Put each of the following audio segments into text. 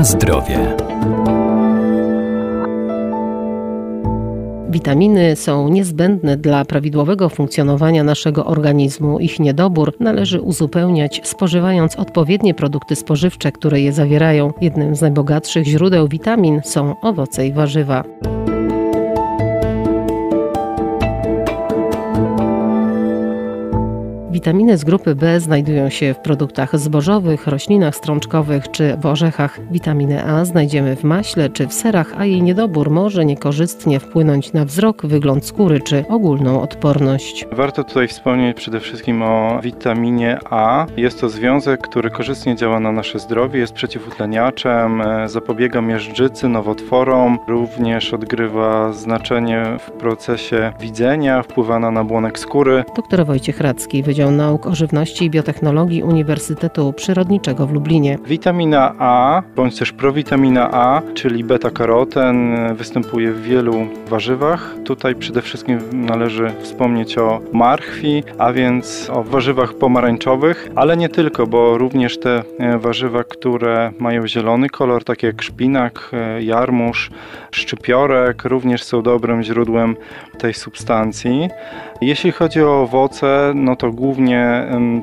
Na zdrowie. Witaminy są niezbędne dla prawidłowego funkcjonowania naszego organizmu. Ich niedobór należy uzupełniać spożywając odpowiednie produkty spożywcze, które je zawierają. Jednym z najbogatszych źródeł witamin są owoce i warzywa. Witaminy z grupy B znajdują się w produktach zbożowych, roślinach strączkowych czy w orzechach. Witaminę A znajdziemy w maśle czy w serach, a jej niedobór może niekorzystnie wpłynąć na wzrok, wygląd skóry czy ogólną odporność. Warto tutaj wspomnieć przede wszystkim o witaminie A. Jest to związek, który korzystnie działa na nasze zdrowie, jest przeciwutleniaczem, e, zapobiega miażdżycy, nowotworom, również odgrywa znaczenie w procesie widzenia, wpływa na nabłonek skóry. Dr Wojciech Radzki, Wydział Nauk o Żywności i Biotechnologii Uniwersytetu Przyrodniczego w Lublinie. Witamina A, bądź też prowitamina A, czyli beta-karoten, występuje w wielu warzywach. Tutaj przede wszystkim należy wspomnieć o marchwi, a więc o warzywach pomarańczowych, ale nie tylko, bo również te e, warzywa, które mają zielony kolor, takie jak szpinak, e, jarmuż, szczypiorek, również są dobrym źródłem tej substancji. Jeśli chodzi o owoce, no to głównie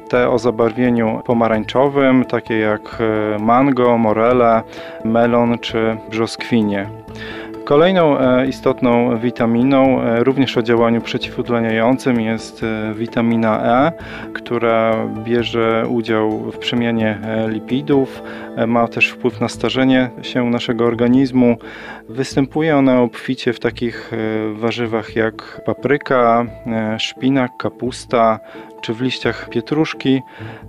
te o zabarwieniu pomarańczowym, takie jak e, mango, morele, melon czy brzoskwinie. Kolejną e, istotną witaminą, e, również o działaniu przeciwutleniającym, jest witamina E, która bierze udział w przemianie lipidów, ma też wpływ na starzenie się naszego organizmu. Występuje ona obficie w takich warzywach jak papryka, szpinak, kapusta, czy w liściach pietruszki.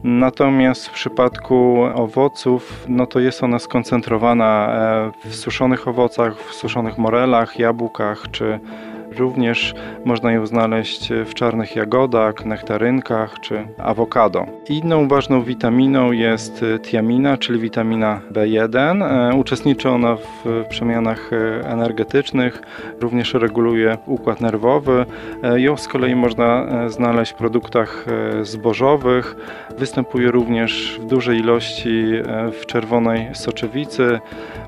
Natomiast w przypadku owoców, no to jest ona skoncentrowana e, w suszonych owocach, w suszonych morelach, jabłkach czy Również można ją znaleźć w czarnych jagodach, nektarynkach czy awokado. Inną ważną witaminą jest tiamina, czyli witamina B1. E, uczestniczy ona w przemianach energetycznych, również reguluje układ nerwowy. E, ją z kolei można e, znaleźć w produktach zbożowych. Występuje również w dużej ilości w czerwonej soczewicy,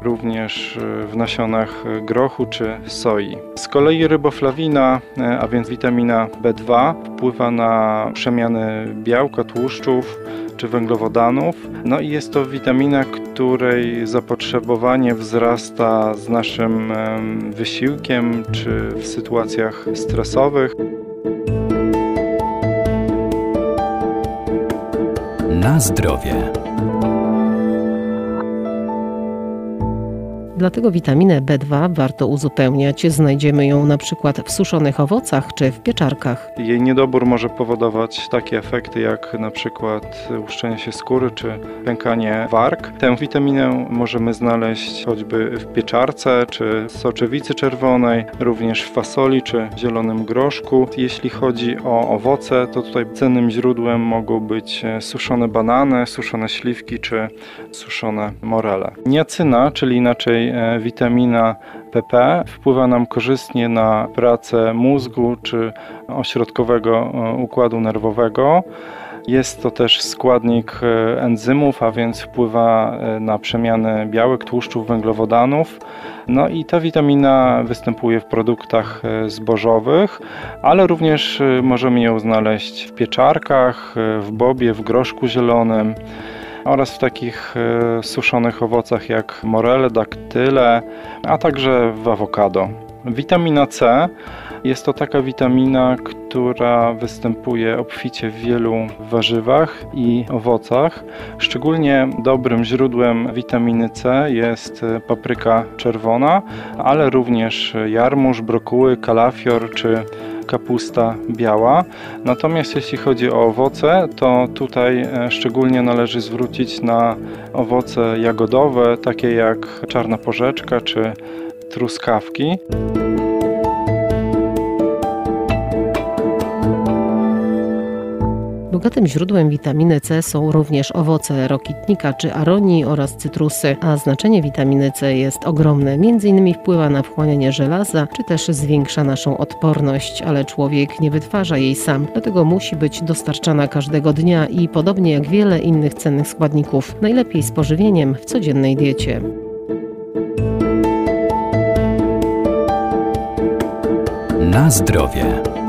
również w nasionach grochu czy soi. Z kolei ryboflawiny Riboflawina, e, a więc witamina B2, wpływa na przemiany białka, tłuszczów czy węglowodanów. No i jest to witamina, której zapotrzebowanie wzrasta z naszym wysiłkiem czy w sytuacjach stresowych. Na zdrowie. Dlatego witaminę B2 warto uzupełniać. Znajdziemy ją na przykład w suszonych owocach czy w pieczarkach. Jej niedobór może powodować takie efekty jak na przykład łuszczenie się skóry czy pękanie warg. Tę witaminę możemy znaleźć choćby w pieczarce czy soczewicy czerwonej, również w fasoli czy zielonym groszku. Jeśli chodzi o owoce, to tutaj cennym źródłem mogą być suszone banany, suszone śliwki czy suszone morele. Niacyna, czyli inaczej E, witamina PP wpływa nam korzystnie na pracę mózgu czy ośrodkowego e, układu nerwowego. Jest to też składnik e, enzymów, a więc wpływa na przemianę białek, tłuszczów, węglowodanów. No i ta witamina występuje w produktach zbożowych, ale również możemy ją znaleźć w pieczarkach, w bobie, w groszku zielonym oraz w takich e, suszonych owocach jak morele, daktyle, a także w awokado. Witamina C jest to taka witamina, która występuje obficie w wielu warzywach i owocach. Szczególnie dobrym źródłem witaminy C jest papryka czerwona, ale również jarmuż, brokuły, kalafior czy kapusta biała. Natomiast jeśli chodzi o owoce, to tutaj e, szczególnie należy zwrócić na owoce jagodowe, takie jak czarna porzeczka czy truskawki. Bogatym źródłem witaminy C są również owoce rokitnika czy aronii oraz cytrusy, a znaczenie witaminy C jest ogromne. Między innymi wpływa na wchłanianie żelaza, czy też zwiększa naszą odporność, ale człowiek nie wytwarza jej sam, dlatego musi być dostarczana każdego dnia i podobnie jak wiele innych cennych składników, najlepiej z pożywieniem w codziennej diecie. Na zdrowie.